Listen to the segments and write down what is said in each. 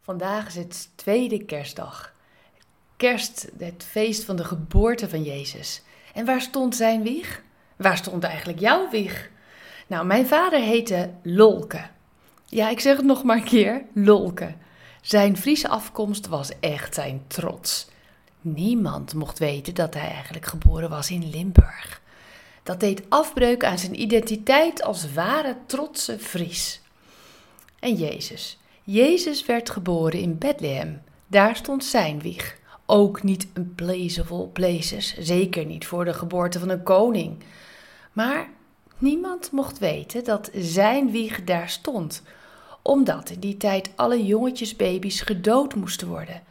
Vandaag is het tweede kerstdag. Kerst, het feest van de geboorte van Jezus. En waar stond zijn wieg? Waar stond eigenlijk jouw wieg? Nou, mijn vader heette Lolke. Ja, ik zeg het nog maar een keer, Lolke. Zijn Friese afkomst was echt zijn trots. Niemand mocht weten dat hij eigenlijk geboren was in Limburg. Dat deed afbreuk aan zijn identiteit als ware trotse Fries. En Jezus. Jezus werd geboren in Bethlehem. Daar stond zijn wieg. Ook niet een place of all places, zeker niet voor de geboorte van een koning. Maar niemand mocht weten dat zijn wieg daar stond, omdat in die tijd alle jongetjesbaby's gedood moesten worden.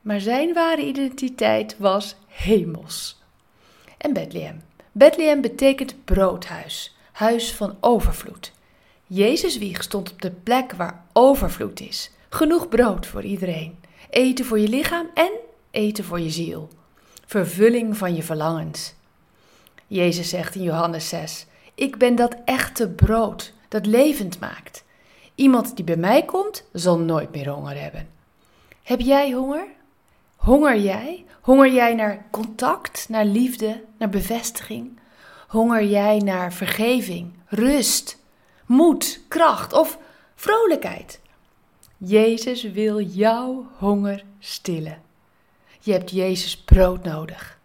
Maar zijn ware identiteit was hemels. En Bethlehem. Bethlehem betekent broodhuis, huis van overvloed. Jezus wieg stond op de plek waar overvloed is. Genoeg brood voor iedereen. Eten voor je lichaam en eten voor je ziel. Vervulling van je verlangens. Jezus zegt in Johannes 6: Ik ben dat echte brood dat levend maakt. Iemand die bij mij komt, zal nooit meer honger hebben. Heb jij honger? Honger jij? Honger jij naar contact, naar liefde, naar bevestiging? Honger jij naar vergeving, rust, moed, kracht of vrolijkheid? Jezus wil jouw honger stillen. Je hebt Jezus brood nodig.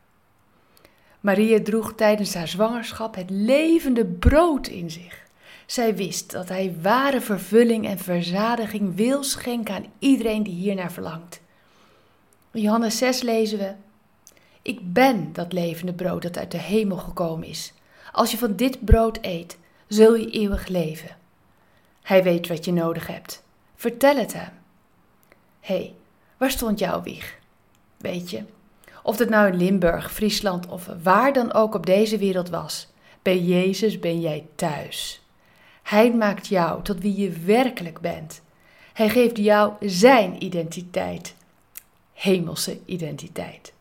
Maria droeg tijdens haar zwangerschap het levende brood in zich. Zij wist dat hij ware vervulling en verzadiging wil schenken aan iedereen die hiernaar verlangt. In Johannes 6 lezen we: Ik ben dat levende brood dat uit de hemel gekomen is. Als je van dit brood eet, zul je eeuwig leven. Hij weet wat je nodig hebt. Vertel het hem. Hé, hey, waar stond jouw wieg? Weet je, of het nou in Limburg, Friesland of waar dan ook op deze wereld was, bij Jezus ben jij thuis. Hij maakt jou tot wie je werkelijk bent. Hij geeft jou zijn identiteit, hemelse identiteit.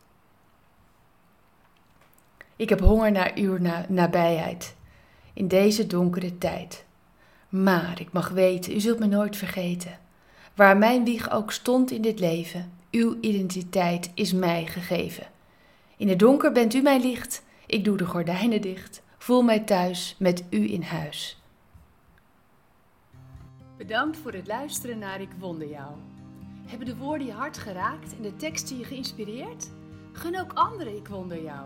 Ik heb honger naar uw nabijheid in deze donkere tijd. Maar ik mag weten, u zult me nooit vergeten. Waar mijn wieg ook stond in dit leven, uw identiteit is mij gegeven. In het donker bent u mijn licht, ik doe de gordijnen dicht, voel mij thuis met u in huis. Bedankt voor het luisteren naar Ik Wonder Jou. Hebben de woorden je hart geraakt en de teksten je geïnspireerd? Gun ook anderen Ik Wonder Jou.